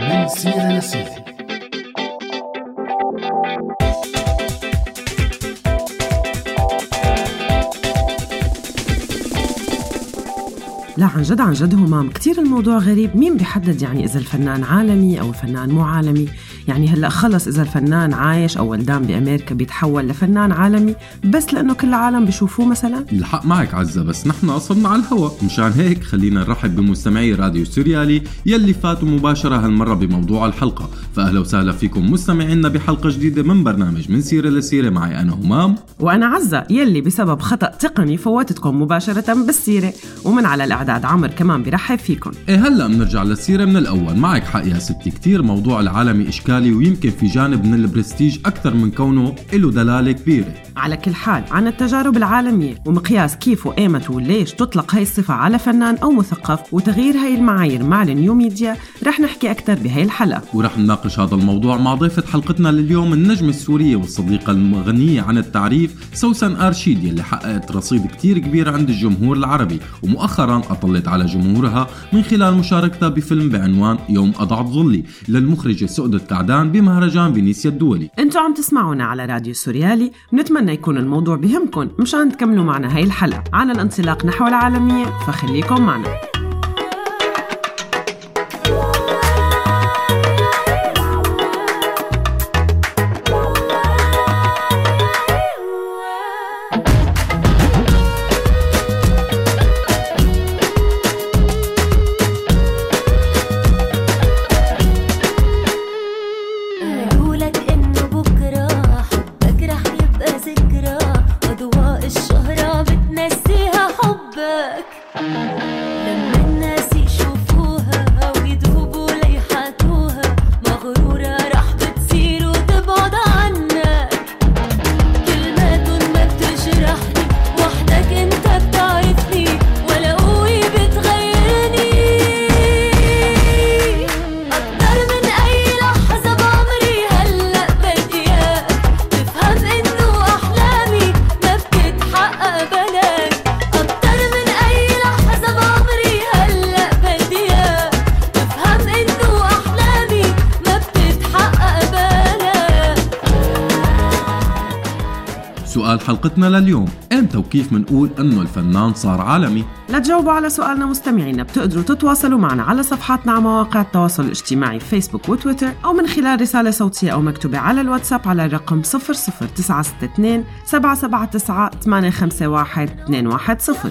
من سيرة لسيرة لا عن جد عن جد همام كتير الموضوع غريب. مين بيحدد يعني إذا الفنان عالمي أو الفنان مو عالمي يعني هلا خلص إذا الفنان عايش أو ولدان بأمريكا بيتحول لفنان عالمي بس لأنه كل العالم بيشوفوه مثلا؟ الحق معك عزة بس نحن صرنا على الهوا. مشان هيك خلينا نرحب بمستمعي راديو سوريالي يلي فاتوا مباشرة هالمرة بموضوع الحلقة. فأهلا وسهلا فيكم مستمعينا بحلقة جديدة من برنامج من سيرة لسيرة. معي أنا همام. وأنا عزة يلي بسبب خطأ تقني فوتتكم مباشرة بالسيرة. ومن على الإعداد عمر كمان برحب فيكم. إيه هلا بنرجع للسيرة من الأول. معك حق يا ستي كتير موضوع العالمي إشكالي ويمكن في جانب من البرستيج أكثر من كونه له دلالة كبيرة. على كل حال عن التجارب العالمية ومقياس كيف وإيمت وليش تطلق هاي الصفة على فنان أو مثقف وتغيير هاي المعايير مع ال new media رح نحكي أكثر بهاي الحلقة. ورح نناقش هذا الموضوع مع ضيفة حلقتنا لليوم النجمة السورية والصديقة المغنية عن التعريف سوسن أرشيد يلي حققت رصيد كتير كبير عند الجمهور العربي ومؤخرا أطلت على جمهورها من خلال مشاركتها بفيلم بعنوان يوم أضعت ظلي للمخرجة سؤدة كعدان بمهرجان فينيسيا الدولي. أنتوا عم تسمعونا على راديو سوريالي بنتمنى يكون الموضوع بهمكم مشان تكملوا معنا هاي الحلقة. عن الانطلاق نحو العالمية فخليكم معنا. لليوم. إمتى وكيف منقول إنه الفنان صار عالمي؟ لتجاوبوا على سؤالنا مستمعينا بتقدروا تتواصلوا معنا على صفحاتنا على مواقع التواصل الاجتماعي فيسبوك وتويتر أو من خلال رسالة صوتية أو مكتوبة على الواتساب على الرقم 00962 779 851 210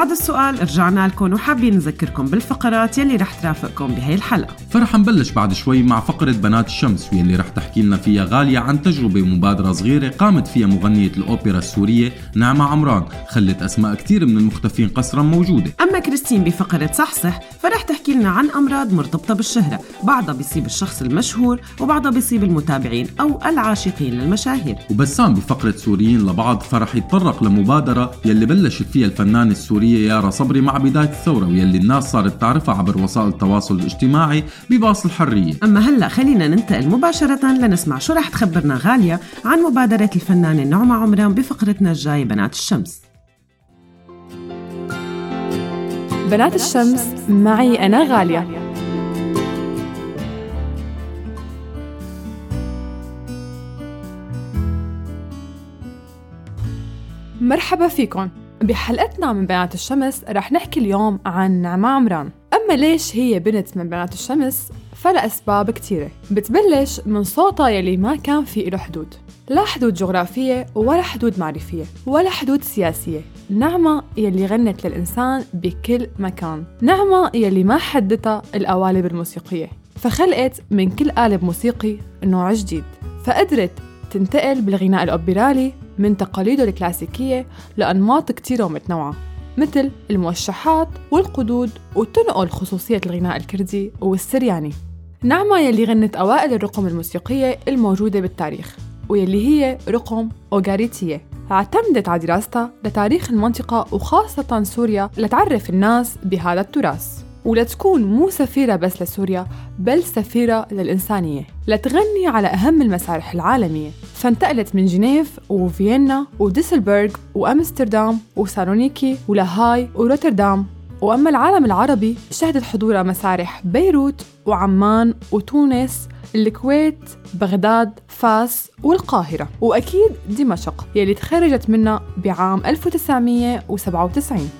بعد السؤال رجعنا لكم وحابين نذكركم بالفقرات يلي رح ترافقكم بهي الحلقة. فرح نبلش بعد شوي مع فقرة بنات الشمس واللي رح تحكي لنا فيها غالية عن تجربة مبادرة صغيرة قامت فيها مغنية الأوبرا السورية نعمة عمران خلت أسماء كتير من المختفين قسرا موجودة. أما كريستين بفقرة صحصح فرح تحكي لنا عن أمراض مرتبطة بالشهرة بعضها بيصيب الشخص المشهور وبعضها بيصيب المتابعين أو العاشقين للمشاهير. وبسام بفقرة سوريين لبعض فرح يتطرق لمبادرة يلي بلشت فيها الفنانة السورية يارا صبري مع بداية الثورة ويلي الناس صارت تعرفها عبر وسائل التواصل الاجتماعي بباص الحرية. أما هلأ خلينا ننتقل مباشرة لنسمع شو رح تخبرنا غالية عن مبادرة الفنانة نعمة عمران بفقرتنا الجاية بنات الشمس. بنات الشمس معي أنا غالية. مرحبا فيكم بحلقتنا من بنات الشمس رح نحكي اليوم عن نعمة عمران. أما ليش هي بنت من بنات الشمس فلأسباب كتيرة. بتبلش من صوتها يلي ما كان في له حدود. لا حدود جغرافية ولا حدود معرفية ولا حدود سياسية. نعمة يلي غنت للإنسان بكل مكان. نعمة يلي ما حدتها القوالب الموسيقية. فخلقت من كل قالب موسيقي نوع جديد. فقدرت تنتقل بالغناء الأوبرالي من تقاليده الكلاسيكية لأنماط كتيرة ومتنوعة مثل الموشحات والقدود وتنقل خصوصية الغناء الكردي والسرياني. نعمة يلي غنت أوائل الرقم الموسيقية الموجودة بالتاريخ ويلي هي رقم أوغاريتية. اعتمدت على دراستها لتاريخ المنطقة وخاصة سوريا لتعرف الناس بهذا التراث. ولتكون مو سفيرة بس لسوريا بل سفيرة للإنسانية. لتغني على أهم المسارح العالمية. فانتقلت من جنيف وفيينا وديسلبرغ وأمستردام وسالونيكي ولاهاي وروتردام. وأما العالم العربي شهدت حضورها مسارح بيروت وعمان وتونس الكويت بغداد فاس والقاهرة. وأكيد دمشق يلي تخرجت منها بعام 1997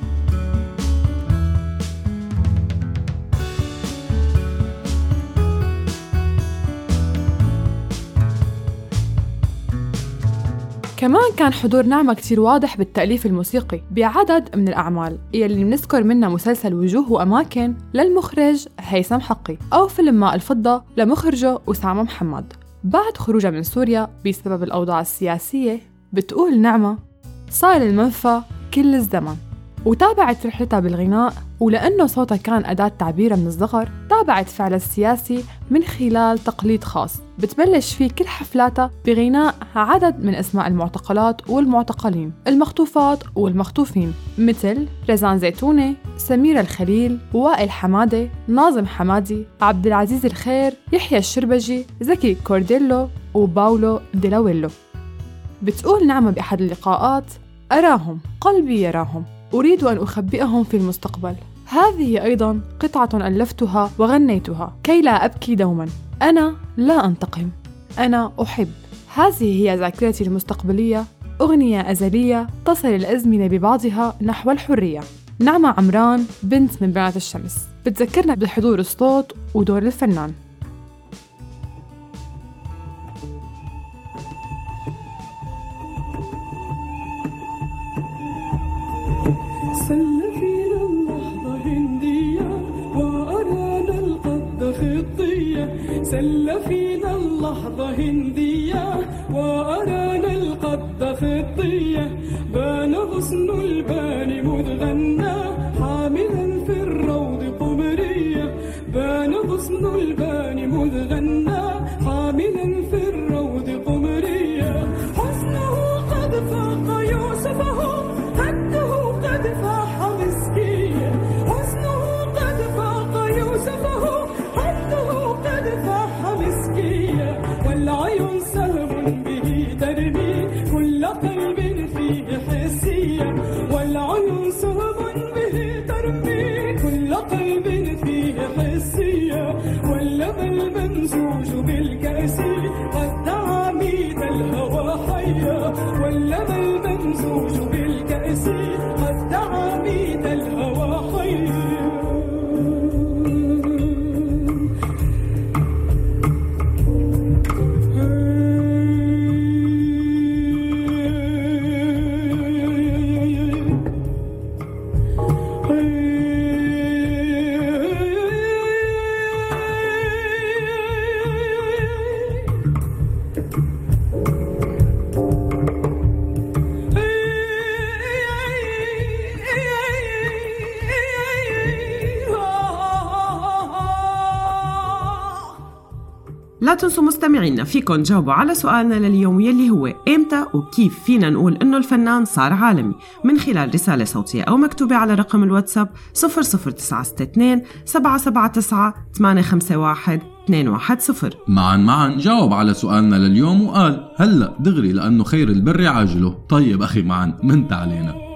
كمان كان حضور نعمة كتير واضح بالتأليف الموسيقي بعدد من الأعمال يلي بنذكر منها مسلسل وجوه وأماكن للمخرج هيثم حقي أو فيلم ماء الفضة لمخرجه أسامة محمد. بعد خروجها من سوريا بسبب الأوضاع السياسية بتقول نعمة صار المنفى كل الزمن. وتابعت رحلتها بالغناء ولأنه صوتها كان أداة تعبيرها من الصغر تابعت فعلها السياسي من خلال تقليد خاص. بتبلش فيه كل حفلاتها بغناء عدد من أسماء المعتقلات والمعتقلين المخطوفات والمخطوفين مثل رزان زيتونة سميرة الخليل وائل حمادة ناظم حمادي عبد العزيز الخير يحيى الشربجي زكي كورديلو وباولو ديلاوليو. بتقول نعمة بأحد اللقاءات أراهم قلبي يراهم. أريد أن أخبئهم في المستقبل. هذه أيضا قطعة ألفتها وغنيتها. كي لا أبكي دوما. أنا لا أنتقم. أنا أحب. هذه هي ذاكرتي المستقبلية. أغنية أزلية تصل الأزمنة ببعضها نحو الحرية. نعمة عمران بنت من بنات الشمس. بتذكرنا بحضور الصوت ودور الفنان. لا تنسوا مستمعينا فيكن تجاوبوا على سؤالنا لليوم يلي هو إمتى وكيف فينا نقول إنه الفنان صار عالمي؟ من خلال رسالة صوتية أو مكتوبة على رقم الواتساب 00962 779 851 210 معا معا جاوب على سؤالنا لليوم وقال هلأ دغري لأنه خير البر عاجله طيب أخي معا منت علينا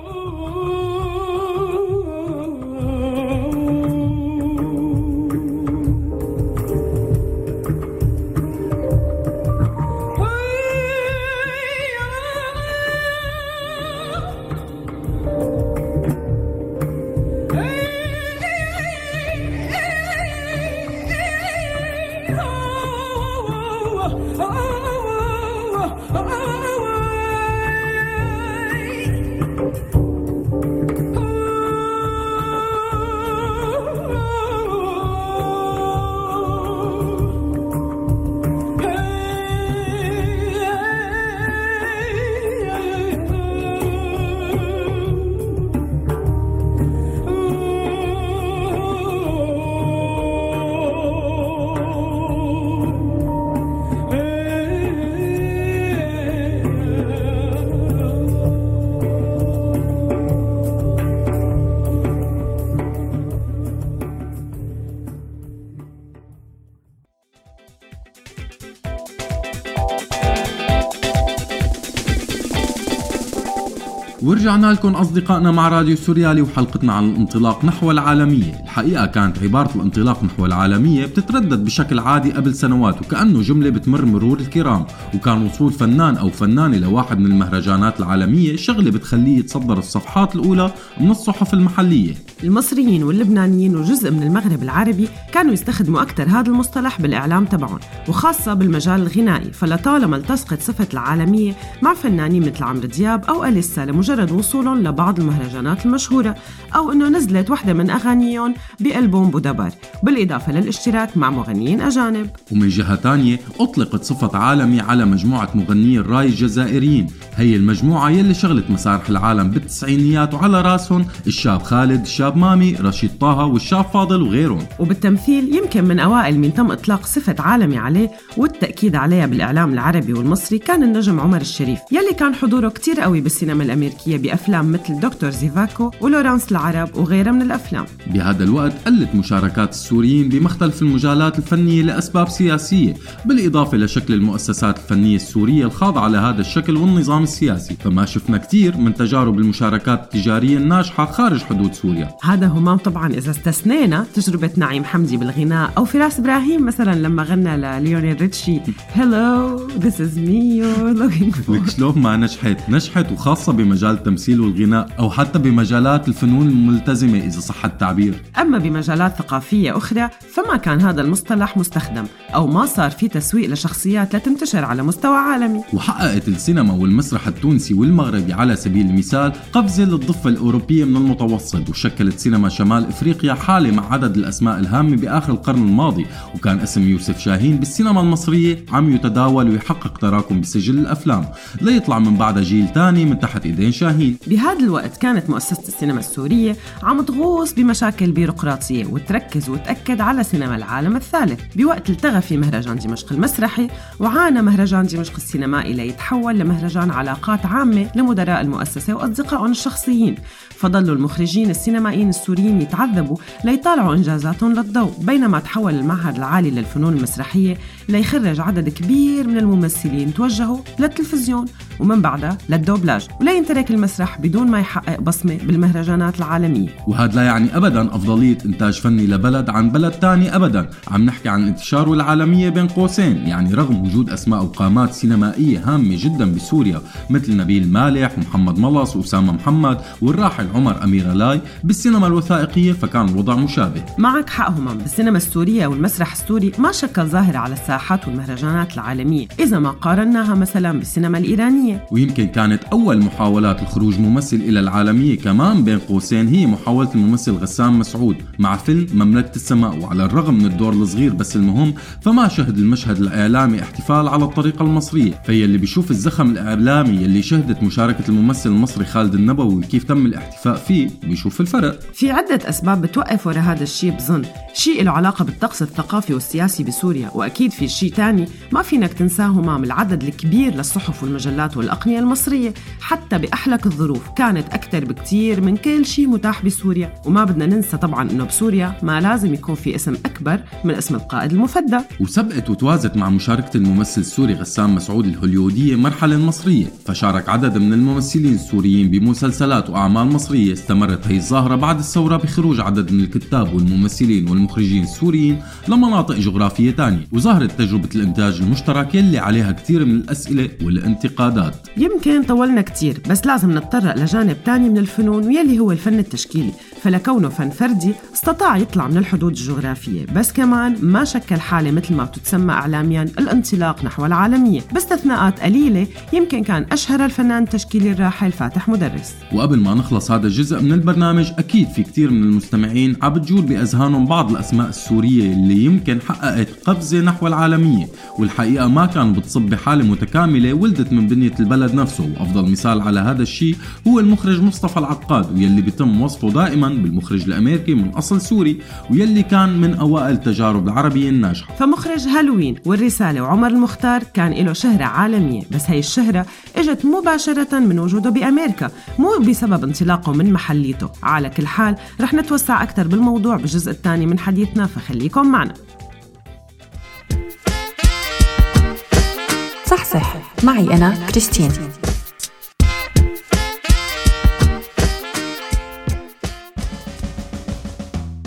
ورجعنا لكم أصدقائنا مع راديو سوريالي وحلقتنا عن الانطلاق نحو العالمية. الحقيقة كانت عبارة الانطلاق نحو العالمية بتتردد بشكل عادي قبل سنوات وكأنه جملة بتمر مرور الكرام. وكان وصول فنان أو فنانة لواحد من المهرجانات العالمية شغلة بتخليه يتصدر الصفحات الأولى من الصحف المحلية. المصريين واللبنانيين وجزء من المغرب العربي كانوا يستخدموا أكثر هذا المصطلح بالإعلام تبعهم وخاصة بالمجال الغنائي. فلطالما التصقت صفة العالمية مع فنانين مثل عمرو دياب أو أليسا لمجرد وصولهم لبعض المهرجانات المشهورة أو أنه نزلت وحدة من أغانيهم بألبوم بودابر بالإضافة للاشتراك مع مغنيين أجانب. ومن جهة تانية أطلقت صفة عالمي على مجموعة مغنيي الرأي الجزائريين. هي المجموعة يلي شغلت مسارح العالم بالتسعينيات وعلى رأسهم الشاب خالد الشاب مامي رشيد طه والشاب فاضل وغيرهم. وبالتمثيل يمكن من أوائل من تم إطلاق صفة عالمي عليه والتأكيد عليها بالإعلام العربي والمصري كان النجم عمر الشريف يلي كان حضوره كتير قوي بالسينما الأمريكية. بأفلام مثل دكتور زيفاكو ولورانس العرب وغيرها من الأفلام. بهذا الوقت قلت مشاركات السوريين بمختلف المجالات الفنية لأسباب سياسية بالإضافة لشكل المؤسسات الفنية السورية الخاضعة لهذا الشكل والنظام السياسي. فما شفنا كتير من تجارب المشاركات التجارية الناجحة خارج حدود سوريا. هذا همام طبعا إذا استثنينا تجربة نعيم حمدي بالغناء أو فراس إبراهيم مثلا لما غنى لليونيل ريتشي Hello this is me you're looking for. لك شلون ما نجحت؟ نجحت وخاصة بمجال التمثيل والغناء أو حتى بمجالات الفنون الملتزمة إذا صح التعبير. أما بمجالات ثقافية أخرى فما كان هذا المصطلح مستخدم أو ما صار في تسويق لشخصيات لتنتشر على مستوى عالمي. وحققت السينما والمسرح التونسي والمغربي على سبيل المثال قفزة للضفة الأوروبية من المتوسط وشكلت سينما شمال إفريقيا حالة مع عدد الأسماء الهامة بآخر القرن الماضي وكان اسم يوسف شاهين بالسينما المصرية عم يتداول ويحقق تراكم بسجل الأفلام. ليطلع من بعدها جيل تاني من تحت إيدين شاهين بهذا الوقت كانت مؤسسة السينما السورية عم تغوص بمشاكل بيروقراطية وتركز وتأكد على سينما العالم الثالث. بوقت التغى في مهرجان دمشق المسرحي وعانى مهرجان دمشق السينمائي ليتحول لمهرجان علاقات عامة لمدراء المؤسسة وأصدقائهم الشخصيين. فضلوا المخرجين السينمائيين السوريين يتعذبوا ليطالعوا إنجازاتهم للضوء. بينما تحول المعهد العالي للفنون المسرحية ليخرج عدد كبير من الممثلين. توجهوا للتلفزيون ومن بعدها للدوبلاج. ولا ينترك المسرح بدون ما يحقق بصمة بالمهرجانات العالمية. وهذا لا يعني ابدا أفضلية إنتاج فني لبلد عن بلد تاني ابدا. عم نحكي عن انتشاره العالمية بين قوسين يعني رغم وجود أسماء وقامات سينمائية هامة جدا بسوريا مثل نبيل مالح ومحمد ملص واسامه محمد والراحل عمر أمير لاي بالسينما الوثائقية فكان الوضع مشابه. معك حق همام بالسينما السورية والمسرح السوري ما شكل ظاهرة على الساحات والمهرجانات العالمية. إذا ما قارناها مثلا بالسينما الإيرانية. ويمكن كانت أول محاولات الخروج ممثل إلى العالمية كمان بين قوسين هي محاولة الممثل غسان مسعود مع فيلم مملكة السماء. وعلى الرغم من الدور الصغير بس المهم فما شهد المشهد الإعلامي احتفال على الطريقة المصرية. فهي اللي بيشوف الزخم الإعلامي اللي شهدت مشاركة الممثل المصري خالد النبوي وكيف تم الاحتفاء فيه. بيشوف الفرق. في عدة أسباب بتوقف ورا هذا الشيء بظن. شيء له علاقة بالطقس الثقافي والسياسي بسوريا وأكيد في شيء تاني. ما فينك تنساه همام العدد الكبير للصحف والمجلات والأقنية المصرية. حتى بأحلك الظروف كانت أكثر بكتير من كل شيء متاح بسوريا. وما بدنا ننسى طبعا أنه بسوريا ما لازم يكون في اسم أكبر من اسم القائد المفدى. وسبقت وتوازت مع مشاركة الممثل السوري غسان مسعود الهوليودية مرحلة مصرية. فشارك عدد من الممثلين السوريين بمسلسلات وأعمال مصرية. استمرت هي الظاهرة بعد الثورة بخروج عدد من الكتاب والممثلين والمخرجين السوريين لمناطق جغرافية تانية. وظهرت تجربة الإنتاج المشترك يلي عليها كثير من الأسئلة والانتقادات. يمكن طولنا كتير بس لازم نتطرق لجانب تاني من الفنون ويلي هو الفن التشكيلي. فلكونه فن فردي استطاع يطلع من الحدود الجغرافية. بس كمان ما شكل حالة مثل ما بتتسمى إعلاميا الانطلاق نحو العالمية. باستثناءات قليلة يمكن كان أشهر الفنان التشكيلي الراحل فاتح مدرس. وقبل ما نخلص هذا الجزء من البرنامج أكيد في كتير من المستمعين عم بتجول بأذهانهم بعض الأسماء السورية اللي يمكن حققت قفزة نحو العالمية والحقيقة ما كان بتصب بحالة متكاملة ولدت من بنية البلد نفسه. وأفضل مثال على هذا الشيء هو المخرج مصطفى العقاد ويلي بيتم وصفه دائما بالمخرج الأمريكي من أصل سوري ويلي كان من أوائل تجارب العربية الناجحة. فمخرج هالوين والرسالة وعمر المختار كان له شهرة عالمية بس هي الشهرة إجت مباشرة من وجوده بأمريكا مو بسبب انطلاقه من محليته. على كل حال رح نتوسع أكثر بالموضوع بالجزء الثاني من حديثنا فخليكم معنا. صح. معي أنا كريستين.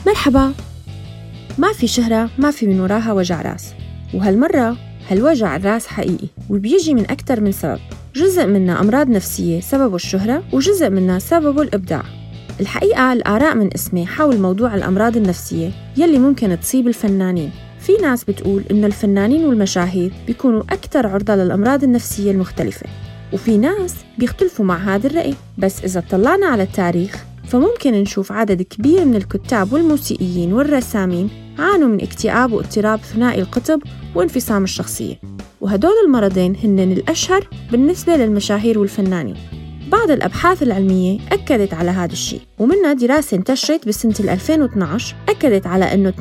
مرحبا. ما في شهرة ما في من وراها وجع راس. وهالمرة هالوجع الراس حقيقي وبيجي من أكثر من سبب. جزء منها أمراض نفسية سببه الشهرة وجزء منها سببه الإبداع. الحقيقة الآراء من اسمي حول موضوع الأمراض النفسية يلي ممكن تصيب الفنانين. في ناس بتقول إنه الفنانين والمشاهير بيكونوا أكثر عرضة للأمراض النفسية المختلفة وفي ناس بيختلفوا مع هذا الرأي. بس إذا اطلعنا على التاريخ فممكن نشوف عدد كبير من الكتاب والموسيقيين والرسامين عانوا من اكتئاب واضطراب ثنائي القطب وانفصام الشخصية. وهدول المرضين هن الأشهر بالنسبة للمشاهير والفنانين. بعض الأبحاث العلمية أكدت على هذا الشيء ومنها دراسة انتشرت بسنة 2012 أكدت على أنه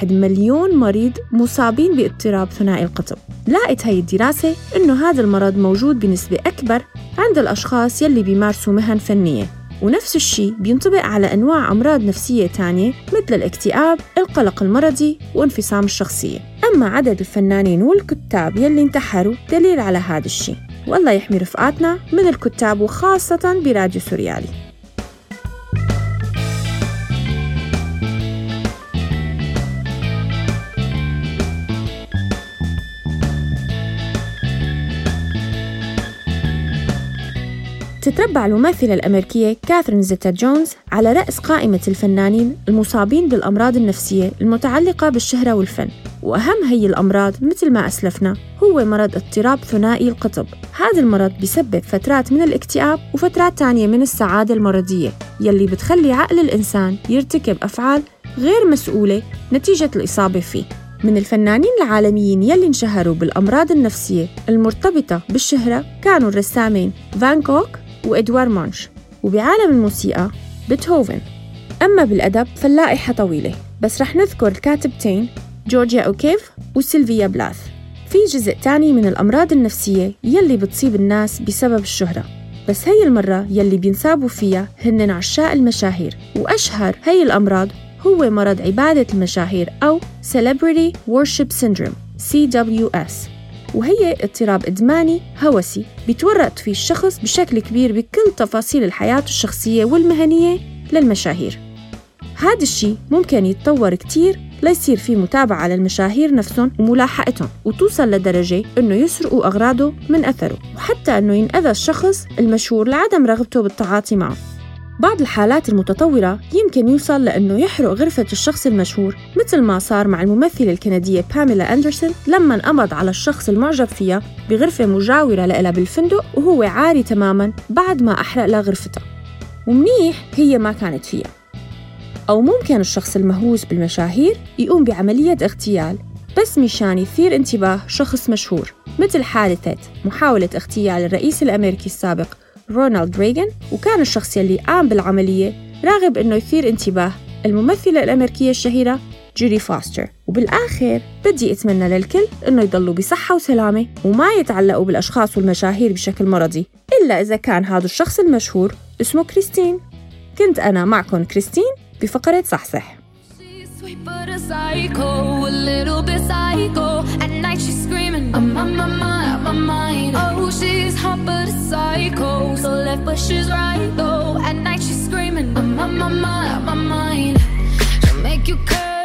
2.1 مليون مريض مصابين باضطراب ثنائي القطب. لقت هي الدراسة أنه هذا المرض موجود بنسبة أكبر عند الأشخاص يلي بيمارسوا مهن فنية ونفس الشيء بينطبق على أنواع أمراض نفسية تانية مثل الاكتئاب، القلق المرضي وانفصام الشخصية. أما عدد الفنانين والكتاب يلي انتحروا دليل على هذا الشيء. والله يحمي رفقاتنا من الكتاب وخاصة براديو سوريالي. تتربع الممثلة الأمريكية كاثرين زيتا جونز على رأس قائمة الفنانين المصابين بالأمراض النفسية المتعلقة بالشهرة والفن. وأهم هي الأمراض مثل ما أسلفنا هو مرض اضطراب ثنائي القطب. هذا المرض بيسبب فترات من الاكتئاب وفترات تانية من السعادة المرضية يلي بتخلي عقل الإنسان يرتكب أفعال غير مسؤولة نتيجة الإصابة فيه. من الفنانين العالميين يلي انشهروا بالأمراض النفسية المرتبطة بالشهرة كانوا الرسامين فان كوك وإدوار مونش وبعالم الموسيقى بيتهوفن. أما بالأدب فاللائحة طويلة بس رح نذكر الكاتبتين جورجيا أوكيف وسيلفيا بلاث. في جزء تاني من الأمراض النفسية يلي بتصيب الناس بسبب الشهرة بس هي المرة يلي بينسابوا فيها هن عشاق المشاهير. وأشهر هي الأمراض هو مرض عبادة المشاهير أو Celebrity Worship Syndrome CWS وهي اضطراب إدماني هوسي. بيتورط فيه الشخص بشكل كبير بكل تفاصيل الحياة الشخصية والمهنية للمشاهير. هذا الشيء ممكن يتطور كتير ليصير في متابعة للمشاهير نفسهم وملاحقتهم وتوصل لدرجة إنه يسرقوا أغراضه من أثره وحتى إنه ينأذى الشخص المشهور لعدم رغبته بالتعاطي معه. بعض الحالات المتطورة يمكن يوصل لأنه يحرق غرفة الشخص المشهور مثل ما صار مع الممثلة الكندية باميلا أندرسون لما انقبض على الشخص المعجب فيها بغرفة مجاورة لها بالفندق وهو عاري تماماً بعد ما أحرق لها غرفتها ومنيح هي ما كانت فيها. أو ممكن الشخص المهووس بالمشاهير يقوم بعملية اغتيال بس مشان يثير انتباه شخص مشهور مثل حادثة محاولة اغتيال الرئيس الأمريكي السابق رونالد ريغان وكان الشخص يلي قام بالعملية راغب إنه يثير انتباه الممثلة الأمريكية الشهيرة جودي فاستر. وبالآخر بدي أتمنى للكل إنه يضلوا بصحة وسلامة وما يتعلقوا بالأشخاص والمشاهير بشكل مرضي إلا إذا كان هذا الشخص المشهور اسمه كريستين. كنت أنا معكم كريستين بفقرة صحصح. Psycho, a little bit psycho. At night she's screaming, I'm on my mind, my mind. Oh, she's hot but a psycho, so left but she's right though. At night she's screaming, I'm on my mind, my mind. She'll make you curse,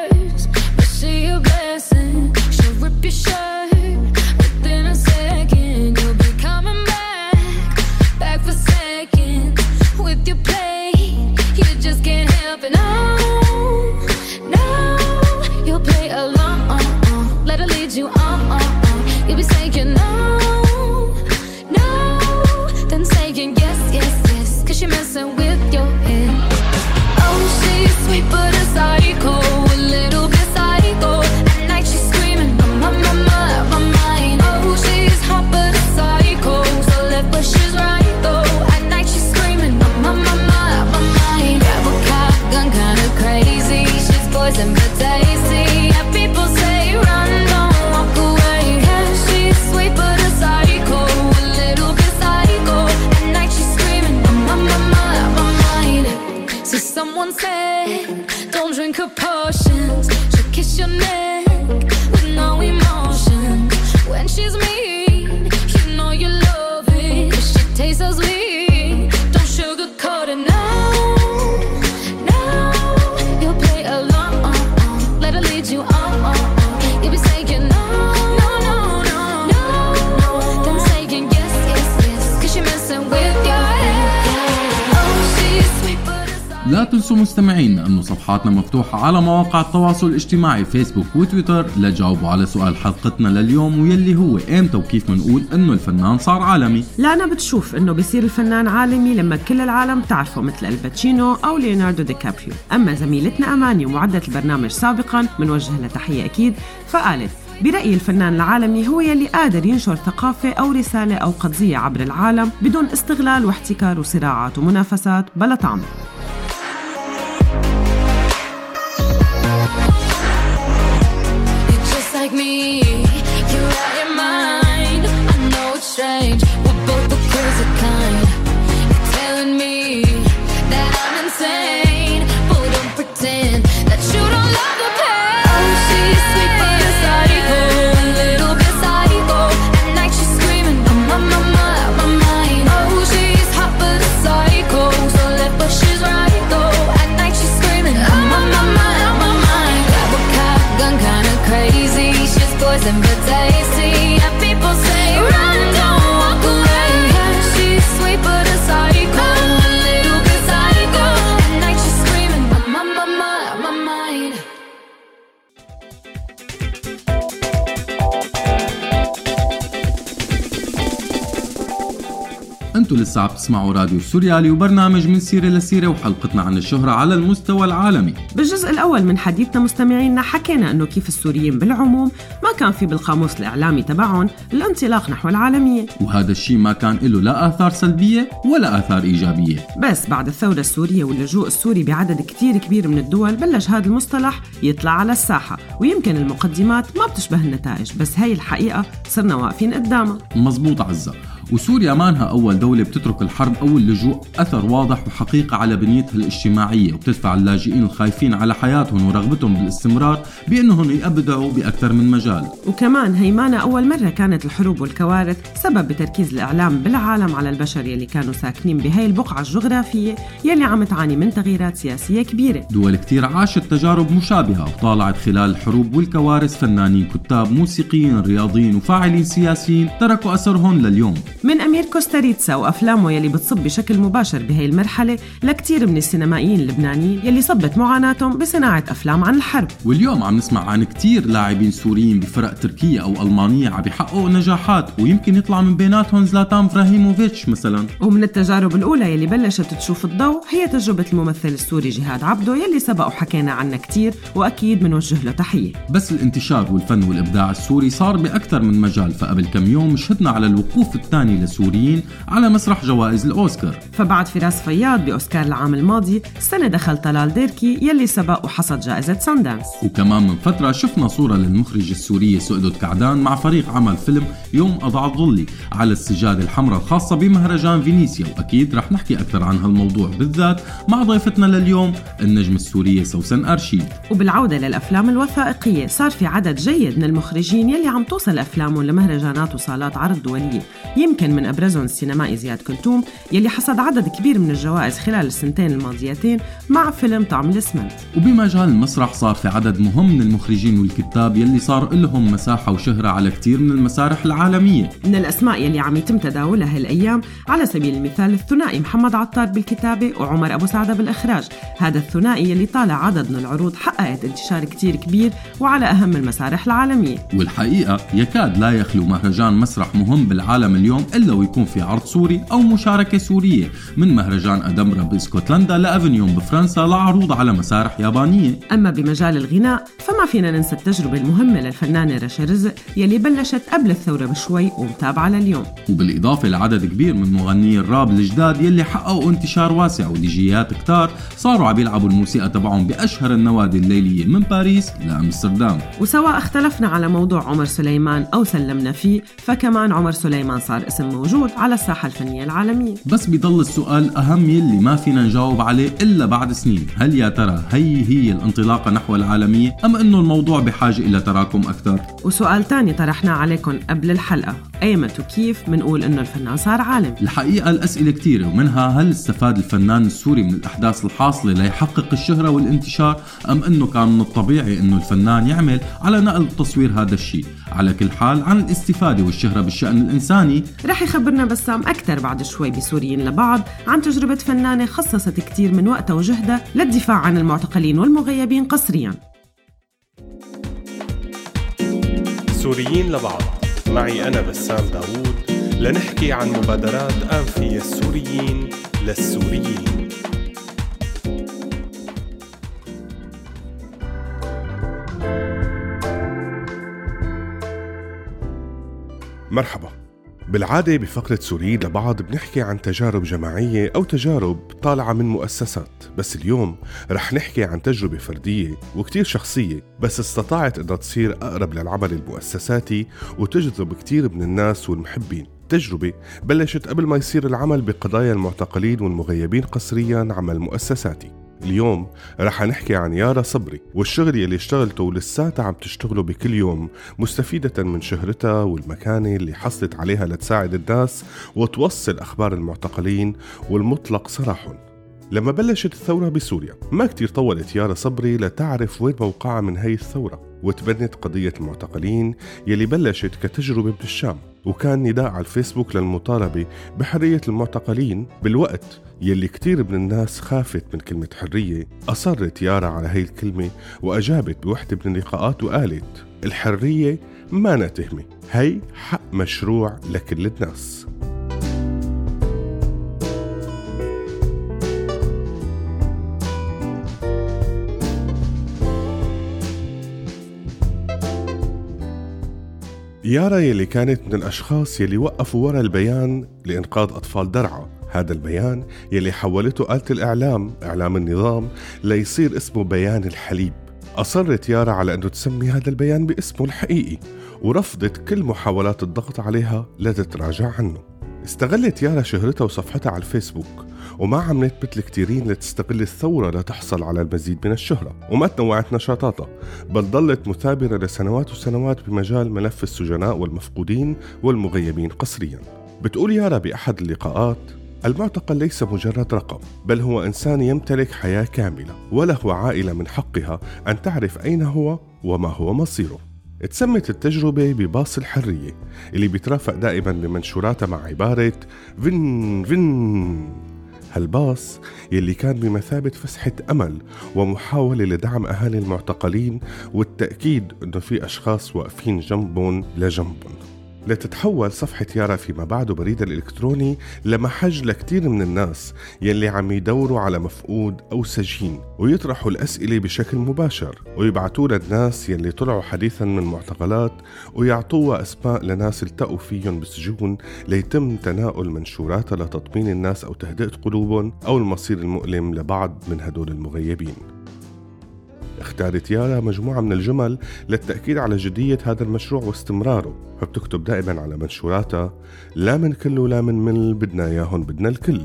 على مواقع التواصل الاجتماعي فيسبوك وتويتر لتجاوبوا على سؤال حلقتنا لليوم واللي هو إمتى وكيف منقول أنه الفنان صار عالمي. لانا بتشوف إنه بيصير الفنان عالمي لما كل العالم تعرفه مثل آل باتشينو أو ليوناردو دي كابريو. أما زميلتنا أماني ومعدة البرنامج سابقا بنوجه لها تحية أكيد. فقالت برأيي الفنان العالمي هو يلي قادر ينشر ثقافة أو رسالة أو قضية عبر العالم بدون استغلال واحتكار وصراعات ومنافسات بلا طعم. أنتوا لسه عم تسمعوا راديو سوريالي وبرنامج من سيرة لسيرة وحلقتنا عن الشهرة على المستوى العالمي. بالجزء الأول من حديثنا مستمعينا حكينا أنه كيف السوريين بالعموم ما كان في بالقاموس الإعلامي تبعهم الانطلاق نحو العالمية. وهذا الشيء ما كان له لا آثار سلبية ولا آثار إيجابية. بس بعد الثورة السورية واللجوء السوري بعدد كتير كبير من الدول بلش هذا المصطلح يطلع على الساحة ويمكن المقدمات ما بتشبه النتائج بس هاي الحقيقة صرنا واقفين قدامها. مزبوط عزة. وسوريا مانها أول دولة بتترك الحرب أو اللجوء. أثر واضح وحقيقة على بنيتها الاجتماعية وبتدفع اللاجئين الخايفين على حياتهم ورغبتهم بالاستمرار بأنهم يبدعوا بأكثر من مجال. وكمان هيمانة أول مرة كانت الحروب والكوارث سبب بتركيز الإعلام بالعالم على البشر يلي كانوا ساكنين بهاي البقعة الجغرافية يلي عم تعاني من تغييرات سياسية كبيرة. دول كتير عاشت تجارب مشابهة وطالعت خلال الحروب والكوارث. فنانين كتاب موسيقيين رياضيين وفاعلين سياسيين تركوا أثرهم لليوم. من أمير كوستاريتسا وأفلامه يلي بتصب بشكل مباشر بهاي المرحلة لكتير من السينمائيين اللبنانيين يلي صبت معاناتهم بصناعة أفلام عن الحرب. واليوم عم نسمع عن كتير لاعبين سوريين بفرق تركية أو ألمانية عم يحققوا نجاحات ويمكن يطلع من بيناتهم زلاتان إبراهيموفيتش مثلا. ومن التجارب الأولى يلي بلشت تشوف الضوء هي تجربة الممثل السوري جهاد عبده يلي سبق وحكينا عنها كتير وأكيد بنوجه له تحية. بس الانتشار والفن والإبداع السوري صار بأكثر من مجال فقبل كم يوم شهدنا على الوقوف الثاني الثاني للسوريين على مسرح جوائز الأوسكار. فبعد فراس فياض بأوسكار العام الماضي السنة دخل طلال ديركي يلي سبق وحصد جائزة ساندانس وكمان من فترة شفنا صورة للمخرجة السورية سؤدد كعدان مع فريق عمل فيلم يوم أضع ظلي على السجادة الحمراء الخاصة بمهرجان فينيسيا. وأكيد رح نحكي أكثر عن هالموضوع بالذات مع ضيفتنا لليوم النجم السورية سوسن أرشيد. وبالعودة للأفلام الوثائقية صار في عدد جيد من المخرجين يلي عم توصل أفلامهم لمهرجانات وصالات عرض دولية. يمكن من أبرزهم السينمائي زياد كلثوم يلي حصد عدد كبير من الجوائز خلال السنتين الماضيتين مع فيلم طعم الأسمنت. وبمجال المسرح صار في عدد مهم من المخرجين والكتاب يلي صار لهم مساحة وشهرة على كتير من المسارح العالمية. من الأسماء يلي عم يتم تداولها هالأيام على سبيل المثال الثنائي محمد عطار بالكتابة وعمر أبو سعدة بالإخراج. هذا الثنائي يلي طالع عدد من العروض حققت انتشار كتير كبير وعلى أهم المسارح العالمية. والحقيقة يكاد لا يخلو مهرجان مسرح مهم بالعالم اليوم إلا ويكون في عرض سوري أو مشاركة سورية. من مهرجان أدمرا بإسكتلندا لأفنيون بفرنسا لعروض على مسارح يابانية. أما بمجال الغناء فما فينا ننسى التجربة المهمة للفنانة رشا رزق يلي بلشت قبل الثورة بشوي ومتابعة لليوم. وبالإضافة لعدد كبير من مغنيي الراب الجداد يلي حققوا انتشار واسع وديجيات كتار صاروا عم يلعبوا الموسيقى تبعهم بأشهر النوادي الليلية من باريس لأمستردام. وسواء اختلفنا على موضوع عمر سليمان أو سلمنا فيه فكمان عمر سليمان صار اسم موجود على الساحة الفنية العالمية. بس بيضل السؤال الأهم يلي ما فينا نجاوب عليه إلا بعد سنين. هل يا ترى هي هي الانطلاقة نحو العالمية أم أنه الموضوع بحاجة إلى تراكم أكثر؟ وسؤال تاني طرحناه عليكم قبل الحلقة. أيمت وكيف منقول إنه الفنان صار عالم؟ الحقيقة الأسئلة كثيرة ومنها هل استفاد الفنان السوري من الأحداث الحاصلة ليحقق الشهرة والانتشار أم أنه كان من الطبيعي أنه الفنان يعمل على نقل وتصوير هذا الشيء؟ على كل حال عن الاستفادة والشهرة بالشأن الإنساني. رح يخبرنا بسام أكثر بعد شوي بسوريين لبعض عن تجربة فنانة خصصت كتير من وقتها وجهدها للدفاع عن المعتقلين والمغيبين قسرياً. سوريين لبعض. معي أنا بسام داوود لنحكي عن مبادرات آنفية السوريين للسوريين. مرحبا. بالعادة بفقرة سوريين لبعض بنحكي عن تجارب جماعية أو تجارب طالعة من مؤسسات بس اليوم رح نحكي عن تجربة فردية وكتير شخصية بس استطاعت أنها تصير أقرب للعمل المؤسساتي وتجذب كتير من الناس والمحبين. تجربة بلشت قبل ما يصير العمل بقضايا المعتقلين والمغيبين قسريا عمل مؤسساتي. اليوم رح نحكي عن يارا صبري والشغل يلي اشتغلته ولساتها عم تشتغله بكل يوم مستفيدة من شهرتها والمكانة اللي حصلت عليها لتساعد الناس وتوصل أخبار المعتقلين والمطلق سراحهم لما بلشت الثورة بسوريا ما كتير طولت يارا صبري لتعرف وين موقعها من هي الثورة وتبنت قضية المعتقلين يلي بلشت كتجربة بالشام وكان نداء على الفيسبوك للمطالبة بحرية المعتقلين بالوقت يلي كتير من الناس خافت من كلمة حرية أصرت يارا على هاي الكلمة وأجابت بوحدة من اللقاءات وقالت الحرية ما نتهمة هي حق مشروع لكل الناس. يارا يلي كانت من الأشخاص يلي وقفوا ورا البيان لإنقاذ أطفال درعا. هذا البيان يلي حولته آلة الإعلام إعلام النظام ليصير اسمه بيان الحليب. أصرت يارا على أنه تسمي هذا البيان باسمه الحقيقي ورفضت كل محاولات الضغط عليها لتتراجع عنه. استغلت يارا شهرتها وصفحتها على الفيسبوك وما عملت مثل كتيرين لتستغل الثورة لتحصل على المزيد من الشهرة. وما تنوعت نشاطاتها بل ظلت مثابرة لسنوات وسنوات بمجال ملف السجناء والمفقودين والمغيبين قسريا. بتقول يارا بأحد اللقاءات المعتقل ليس مجرد رقم بل هو إنسان يمتلك حياة كاملة وله عائلة من حقها أن تعرف أين هو وما هو مصيره. تسمت التجربة بباص الحرية اللي بيترافق دائما بمنشوراتها مع عبارة فن فن. هالباص يلي كان بمثابة فسحة أمل ومحاولة لدعم أهالي المعتقلين والتأكيد أنه في أشخاص واقفين جنبهم لجنبهم. لتتحول صفحة يارا فيما بعد بريدها الإلكتروني لمحج لكتير من الناس يلي عم يدوروا على مفقود أو سجين ويطرحوا الأسئلة بشكل مباشر. ويبعتوا للناس يلي طلعوا حديثا من معتقلات ويعطوها أسماء لناس التقوا فيهم بالسجون ليتم تناول منشوراتها لتطمين الناس أو تهدئة قلوبهم أو المصير المؤلم لبعض من هدول المغيبين. اختارت يارا مجموعة من الجمل للتأكيد على جدية هذا المشروع واستمراره فبتكتب دائما على منشوراتها لا من كل ولا من مل بدنا إياهم بدنا الكل.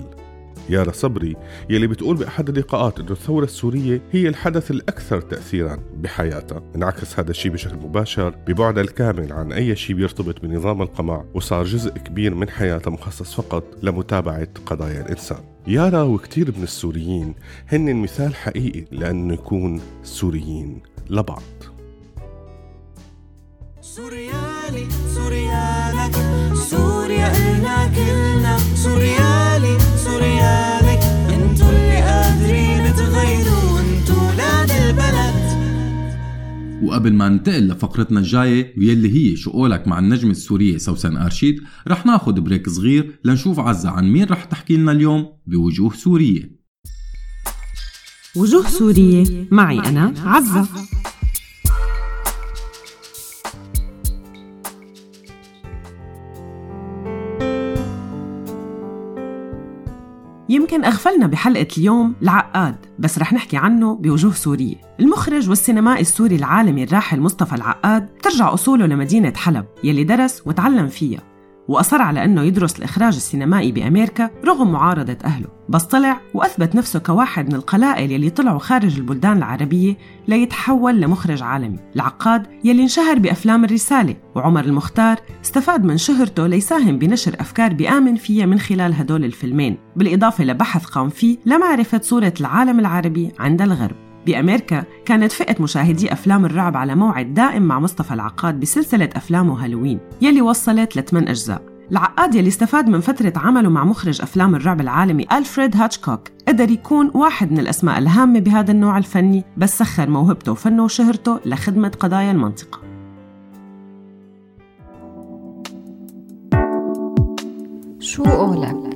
يارا صبري يلي بتقول بأحد اللقاءات أنه الثورة السورية هي الحدث الأكثر تأثيرا بحياتها. انعكس هذا الشيء بشكل مباشر ببعدها الكامل عن أي شيء بيرتبط بنظام القمع وصار جزء كبير من حياتها مخصص فقط لمتابعة قضايا الإنسان. يارا وكتير من السوريين هن مثال حقيقي لأنه يكون سوريين لبعض. سوريالي سوريالك سوريا إلنا كلنا سوريالي وقبل ما ننتقل لفقرتنا الجاية واللي هي شو قولك مع النجمة السورية سوسن أرشيد رح ناخد بريك صغير لنشوف عزة عن مين رح تحكي لنا اليوم بوجوه سورية. وجوه سورية معي أنا عزة. يمكن أغفلنا بحلقة اليوم العقاد بس رح نحكي عنه بوجوه سورية المخرج والسينمائي السوري العالمي الراحل مصطفى العقاد ترجع أصوله لمدينة حلب يلي درس وتعلم فيها. وأصر على أنه يدرس الإخراج السينمائي بأمريكا رغم معارضة أهله بس طلع وأثبت نفسه كواحد من القلائل يلي طلعوا خارج البلدان العربية ليتحول لمخرج عالمي العقاد يلي انشهر بأفلام الرسالة وعمر المختار استفاد من شهرته ليساهم بنشر أفكار بيآمن فيها من خلال هدول الفيلمين بالإضافة لبحث قام فيه لمعرفة صورة العالم العربي عند الغرب. بأمريكا كانت فئة مشاهدي أفلام الرعب على موعد دائم مع مصطفى العقاد بسلسلة أفلامه هالوين يلي وصلت لثمان أجزاء العقاد يلي استفاد من فترة عمله مع مخرج أفلام الرعب العالمي ألفريد هاتشكوك قدر يكون واحد من الأسماء الهامة بهذا النوع الفني بس سخر موهبته وفنه وشهرته لخدمة قضايا المنطقة شو قولك؟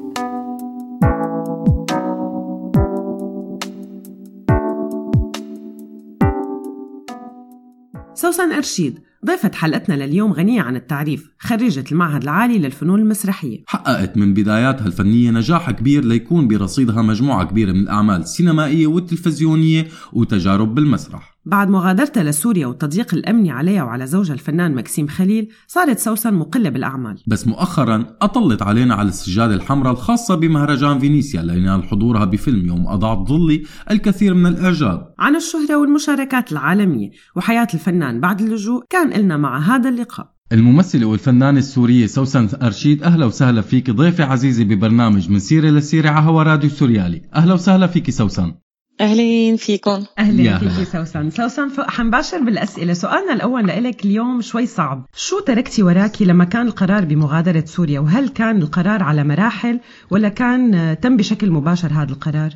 سوسن أرشيد ضيفة حلقتنا لليوم غنية عن التعريف خريجة المعهد العالي للفنون المسرحية. حققت من بداياتها الفنية نجاح كبير ليكون برصيدها مجموعة كبيرة من الأعمال السينمائية والتلفزيونية وتجارب بالمسرح. بعد مغادرتها لسوريا والتضييق الأمني عليها وعلى زوجها الفنان مكسيم خليل صارت سوسن مقلة بالأعمال. بس مؤخرا أطلت علينا على السجادة الحمراء الخاصة بمهرجان فينيسيا لينال حضورها بفيلم يوم أضعت ظلي الكثير من الإعجاب. عن الشهرة والمشاركات العالمية وحياة الفنان بعد اللجوء كان إلنا مع هذا اللقاء. الممثلة والفنانة السورية سوسن أرشيد أهلا وسهلا فيك ضيفة عزيزة ببرنامج من سيرة لسيرة على هوا راديو سوريالي. أهلا وسهلا فيك سوسن. أهلين فيكم. أهلا يا فيكي. سوسن. سوسن حنباشر بالأسئلة. سؤالنا الأول لإلك اليوم شوي صعب. شو تركتي وراكي لما كان القرار بمغادرة سوريا؟ وهل كان القرار على مراحل ولا كان تم بشكل مباشر هذا القرار؟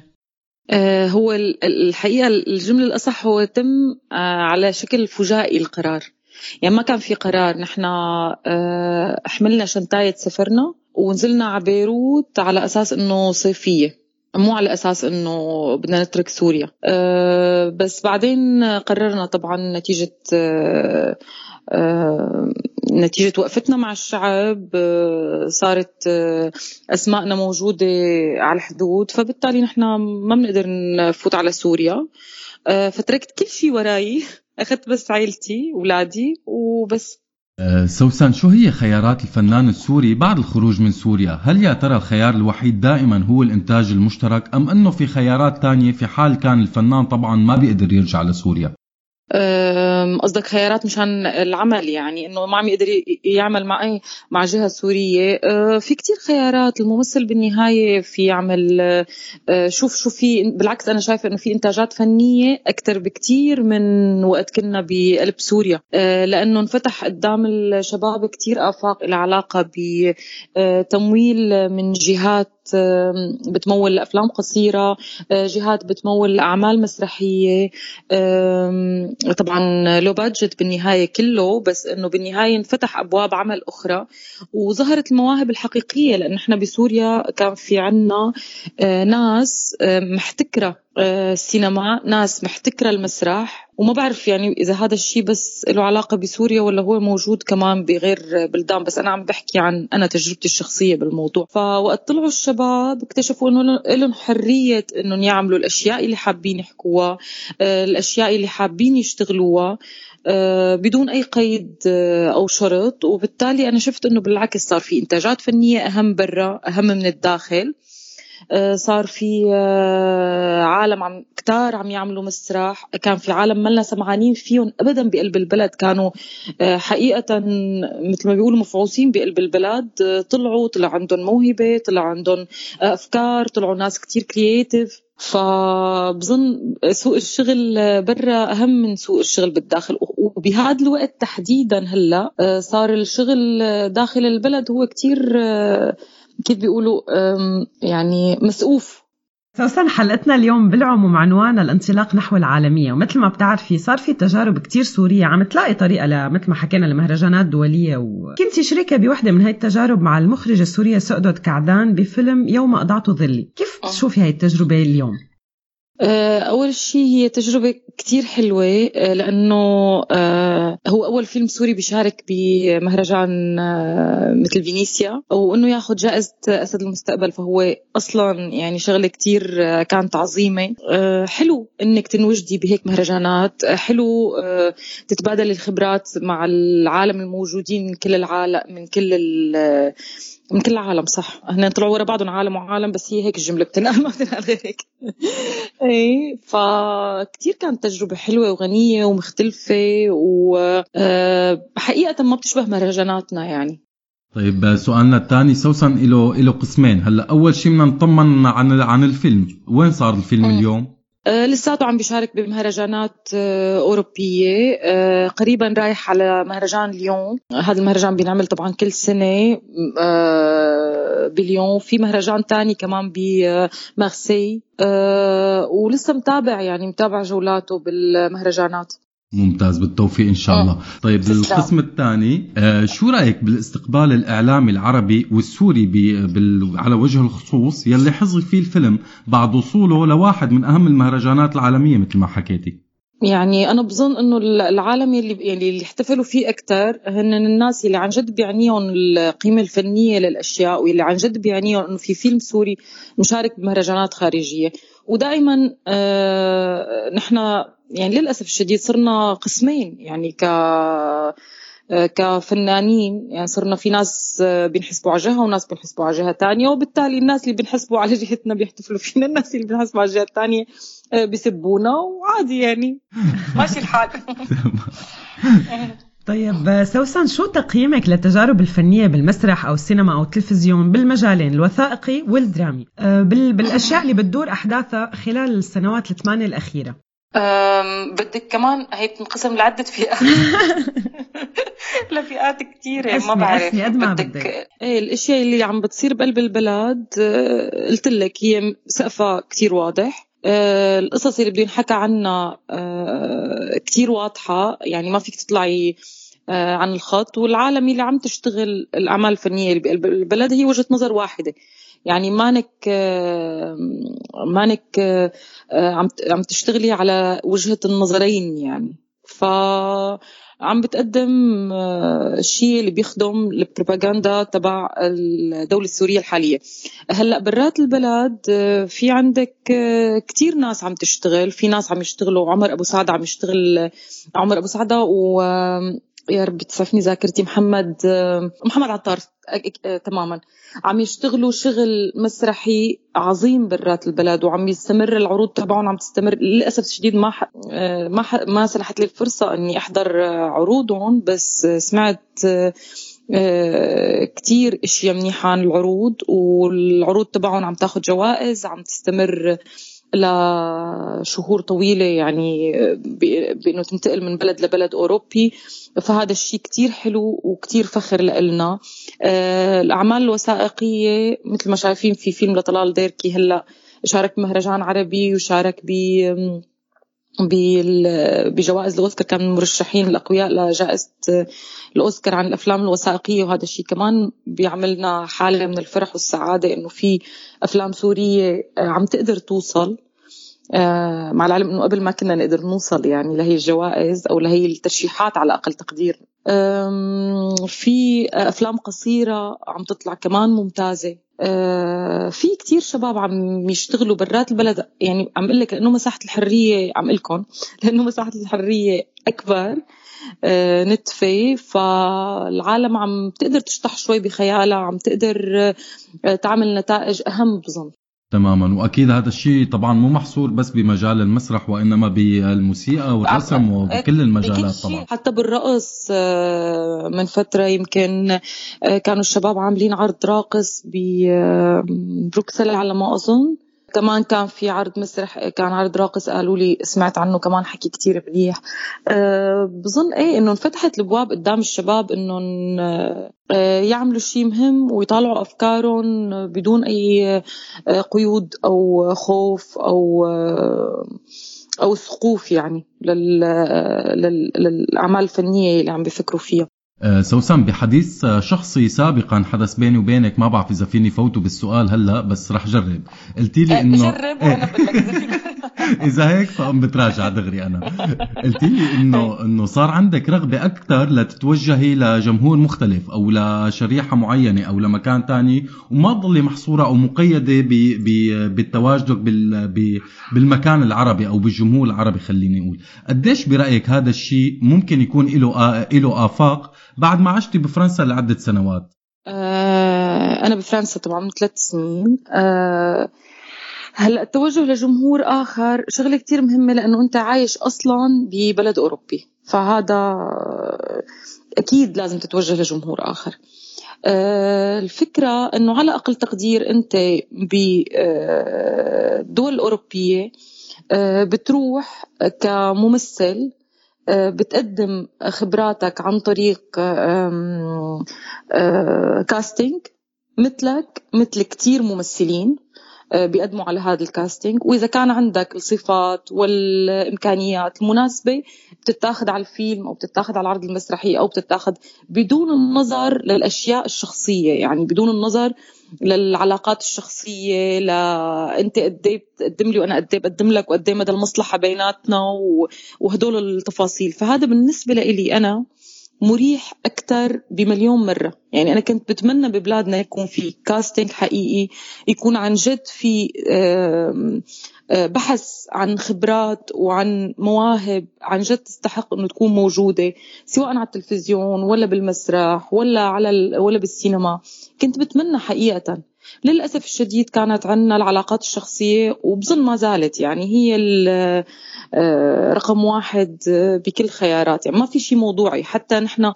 آه هو ال- ال- الحقيقة الجملة الأصح هو تم آه على شكل فجائي القرار. يعني ما كان في قرار. نحن آه حملنا شنطاية سفرنا ونزلنا على بيروت على أساس إنه صيفية. مو على أساس إنه بدنا نترك سوريا. أه بس بعدين قررنا طبعا نتيجة أه نتيجة وقفتنا مع الشعب أه صارت أسماءنا موجودة على الحدود فبالتالي نحن ما بنقدر نفوت على سوريا. فتركت كل شيء وراي. أخذت بس عيلتي أولادي وبس. سوسن شو هي خيارات الفنان السوري بعد الخروج من سوريا؟ هل يا ترى الخيار الوحيد دائما هو الإنتاج المشترك أم أنه في خيارات تانية في حال كان الفنان طبعا ما بيقدر يرجع لسوريا؟ قصدك خيارات مشان العمل يعني إنه ما عم يقدر يعمل مع أي مع جهة سورية. أه، في كتير خيارات الممثل بالنهاية في يعمل أه، شوف شو في بالعكس أنا شايفة إنه في إنتاجات فنية أكثر بكتير من وقت كنا بقلب سوريا. أه، لأنه انفتح قدام الشباب كتير آفاق لها علاقة بتمويل من جهات بتمول أفلام قصيرة جهات بتمول أعمال مسرحية طبعا لو بادجت بالنهاية كله بس إنه بالنهاية انفتح أبواب عمل أخرى وظهرت المواهب الحقيقية لأن إحنا بسوريا كان في عنا آه، ناس آه، محتكرة السينما ناس محتكرة المسرح وما بعرف يعني إذا هذا الشيء بس له علاقة بسوريا ولا هو موجود كمان بغير بلدان بس أنا عم بحكي عن أنا تجربتي الشخصية بالموضوع. فوقت طلعوا الشباب اكتشفوا إنه لهم حرية إنهم يعملوا الأشياء اللي حابين يحكوها آه، الأشياء اللي حابين يشتغلوها آه، بدون أي قيد أو شرط. وبالتالي أنا شفت إنه بالعكس صار في إنتاجات فنية أهم برا أهم من الداخل. آه، صار في آه، عالم عم كتار عم يعملوا مسرح. كان في عالم ملنا سمعانين فيهم ابدا بقلب البلد. كانوا آه، حقيقة مثل ما بيقولوا مفعوصين بقلب البلد. طلعوا طلع عندهم موهبة طلع عندهم أفكار طلعوا ناس كتير creative فبظن سوق الشغل برا أهم من سوق الشغل بالداخل. وبهذا الوقت تحديدا هلأ صار الشغل داخل البلد هو كتير كيف بيقولوا يعني مسقوف سوسن حلقتنا اليوم بالعموم عنوانها الانطلاق نحو العالمية. ومثل ما بتعرفي صار في تجارب كتير سورية. عم تلاقي طريقة مثل ما حكينا لمهرجانات دولية وكنت شريكة بوحدة من هاي التجارب مع المخرجة السورية سؤدد كعدان بفيلم يوم أضعت ظلي. كيف تشوفي هاي التجربة اليوم؟ آه، أول شيء هي تجربة كتير حلوة آه، لأنه آه، هو أول فيلم سوري بيشارك بمهرجان مثل فينيسيا وإنه ياخذ جائزة أسد المستقبل فهو أصلا يعني شغلة كتير كانت عظيمة. حلو إنك تنوجدي بهيك مهرجانات حلو تتبادل الخبرات مع العالم الموجودين من كل العالم من كل من كل العالم صح. هن طلعوا ورا بعضهم عالم وعالم بس هي هيك الجملة بتنقال ما بتنقال غير هيك. اي فكتير كانت تجربة حلوة وغنية ومختلفة وحقيقه ما بتشبه مهرجاناتنا يعني. طيب سؤالنا الثاني سوسن له له قسمين. هلأ أول شيء بدنا نطمن عن عن الفيلم. وين صار الفيلم م. اليوم؟ آه، لساته عم بيشارك بمهرجانات آه، أوروبية. آه، قريبا رايح على مهرجان ليون. هذا المهرجان بينعمل طبعا كل سنة بليون. في مهرجان تاني كمان بمارسي ولسه متابع يعني متابع جولاته بالمهرجانات. ممتاز بالتوفيق إن شاء الله. طيب القسم الثاني آه شو رأيك بالاستقبال الإعلامي العربي والسوري بال... على وجه الخصوص؟ يلي حظي فيه الفيلم بعد وصوله لواحد من أهم المهرجانات العالمية مثل ما حكيتي. يعني أنا بظن إنه العالم اللي يعني اللي احتفلوا فيه أكثر هن الناس اللي عن جد بيعنيهم القيمة الفنية للأشياء واللي عن جد بيعنيهم إنه في فيلم سوري مشارك بمهرجانات خارجية. ودائما آه نحن يعني للأسف الشديد صرنا قسمين يعني ك كفنانين يعني صرنا في ناس بينحسبوا على جهة وناس بينحسبوا على جهة ثانية وبالتالي الناس اللي بينحسبوا على جهتنا بيحتفلوا فينا الناس اللي بينحسبوا على الجهه الثانية بيسبونا وعادي يعني. ماشي الحال. طيب سوسن شو تقييمك للتجارب الفنية بالمسرح أو السينما أو التلفزيون بالمجالين الوثائقي والدرامي؟ بالأشياء اللي بتدور أحداثها خلال السنوات الثمانية الأخيرة. بدك كمان هي بتنقسم لعدة فئات. لفئات كثيرة ما بعرف. بدك, بدك. إيه الأشياء اللي عم بتصير بقلب البلد أه، قلت لك هي سقفها كثير واضح. أه، القصص اللي بده ينحكى عنها أه، كثير واضحة. يعني ما فيك تطلعي عن الخط. والعالم اللي عم تشتغل الأعمال الفنية اللي بقلب البلد هي وجهة نظر واحدة. يعني مانك مانك عم عم تشتغلي على وجهة النظرين يعني. ف عم بتقدم الشيء اللي بيخدم البروباغندا تبع الدولة السورية الحالية. هلأ برات البلد في عندك كتير ناس عم تشتغل في ناس عم يشتغلوا عمر أبو سعد عم يشتغل عمر أبو سعده و يا رب تسعفني ذاكرتي محمد محمد عطار تماما عم يشتغلوا شغل مسرحي عظيم برات البلد وعم يستمر العروض تبعهم عم تستمر للأسف الشديد ما. ما. ما سنحت لي الفرصة إني أحضر عروضهم بس سمعت كتير إشياء منيحة عن العروض والعروض تبعهم عم تاخذ جوائز عم تستمر لشهور طويلة يعني بإنه تنتقل من بلد لبلد أوروبي. فهذا الشيء كتير حلو وكتير فخر لنا آه، الأعمال الوثائقية مثل ما شايفين في فيلم لطلال ديركي هلأ شارك بمهرجان عربي وشارك ب بجوائز الأوسكار كان من المرشحين الاقوياء لجائزة الأوسكار عن الأفلام الوثائقية وهذا الشيء كمان بيعملنا حالة من الفرح والسعادة إنه في أفلام سورية عم تقدر توصل آه، مع العلم إنه قبل ما كنا نقدر نوصل يعني لهي الجوائز أو لهي الترشيحات على أقل تقدير. في أفلام قصيرة عم تطلع كمان ممتازة. آه، في كتير شباب عم يشتغلوا برات البلد. يعني عم أقول لك لأنه مساحة الحرية عم لكم لأنه مساحة الحرية أكبر آه، نتفة. فالعالم عم تقدر تشطح شوي بخيالها عم تقدر آه، تعمل نتائج أهم بظن. تماما. وأكيد هذا الشيء طبعا مو محصور بس بمجال المسرح وإنما بالموسيقى والرسم وبكل المجالات. طبعا. حتى بالرقص آه، من فترة يمكن آه، كانوا الشباب عاملين عرض راقص ببروكسل على ما أظن. كمان كان في عرض مسرح كان عرض راقص قالوا لي سمعت عنه كمان حكي كتير منيح أه بظن إيه إنه انفتحت الابواب قدام الشباب انهم أه يعملوا شيء مهم ويطالعوا أفكارهم بدون أي آه، قيود أو خوف أو آه، أو سقوف يعني لل... لل... للأعمال الفنية اللي عم بيفكروا فيها. سوسن بحديث آه، شخصي سابقا حدث بيني وبينك ما بعرف إذا فيني فوته بالسؤال هلأ بس رح جرب. قلت لي انه جرب وأنا لك إذا فيك. إذا هيك فقم بتراجع دغري أنا. قلت لي انه إنه صار عندك رغبة أكثر لتتوجهي لجمهور مختلف أو لشريحة معينة أو لمكان تاني وما تضلي محصورة أو مقيدة ب ب بالتواجدك بال بالمكان العربي أو بالجمهور العربي خليني أقول. قديش برأيك هذا الشيء ممكن يكون له له آفاق بعد ما عشتي بفرنسا لعدة سنوات؟ آه، أنا بفرنسا طبعا من ثلاث سنين. آه، هلأ التوجه لجمهور آخر شغلة كتير مهمة لأنه أنت عايش أصلا ببلد أوروبي. فهذا آه، أكيد لازم تتوجه لجمهور آخر. آه، الفكرة أنه على أقل تقدير أنت بالدول الأوروبية آه، بتروح كممثل آه، بتقدم خبراتك عن طريق آم، آه، كاستنج مثلك مثل كتير ممثلين آه، بيقدموا على هذا الكاستنج وإذا كان عندك الصفات والإمكانيات المناسبة بتتاخد على الفيلم أو بتتاخد على العرض المسرحي أو بتتاخد بدون النظر للأشياء الشخصية. يعني بدون النظر للعلاقات الشخصية لا أنت قد إيه بتقدم لي وأنا قد إيه بقدم لك وقد إيه مدى المصلحة بيناتنا وهدول التفاصيل. فهذا بالنسبة لإلي أنا مريح أكثر بمليون مرة. يعني أنا كنت بتمنى ببلادنا يكون في كاستنج حقيقي يكون عن جد في آه، بحث عن خبرات وعن مواهب عن جد تستحق إنه تكون موجودة سواء على التلفزيون ولا بالمسرح ولا على ولا بالسينما. كنت بتمنى حقيقة. للأسف الشديد كانت عندنا العلاقات الشخصية وبظن ما زالت يعني هي آه، رقم واحد آه، بكل خيارات يعني ما في شيء موضوعي حتى نحن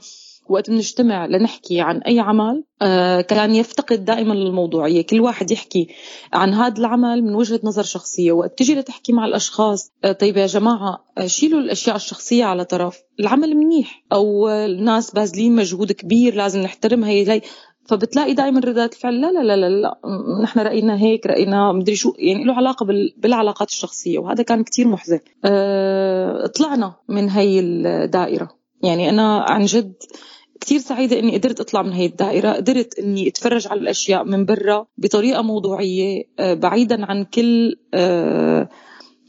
وقت بنجتمع لنحكي عن أي عمل آه، كان يفتقد دائما للموضوعية كل واحد يحكي عن هذا العمل من وجهة نظر شخصية. وقت تجي لتحكي مع الأشخاص آه، طيب يا جماعة آه، شيلوا الأشياء الشخصية على طرف. العمل منيح. آه، الناس باذلين مجهود كبير لازم نحترم هي فبتلاقي دائما ردات الفعل لا لا لا لا, لا. نحن رأينا هيك رأينا مدري شو يعني له علاقة بال- بالعلاقات الشخصية وهذا كان كتير محزن. أه طلعنا من هي الدائرة. يعني أنا عن جد كتير سعيدة إني قدرت أطلع من هي الدائرة قدرت إني أتفرج على الأشياء من برا بطريقة موضوعية آه، بعيدا عن كل آه،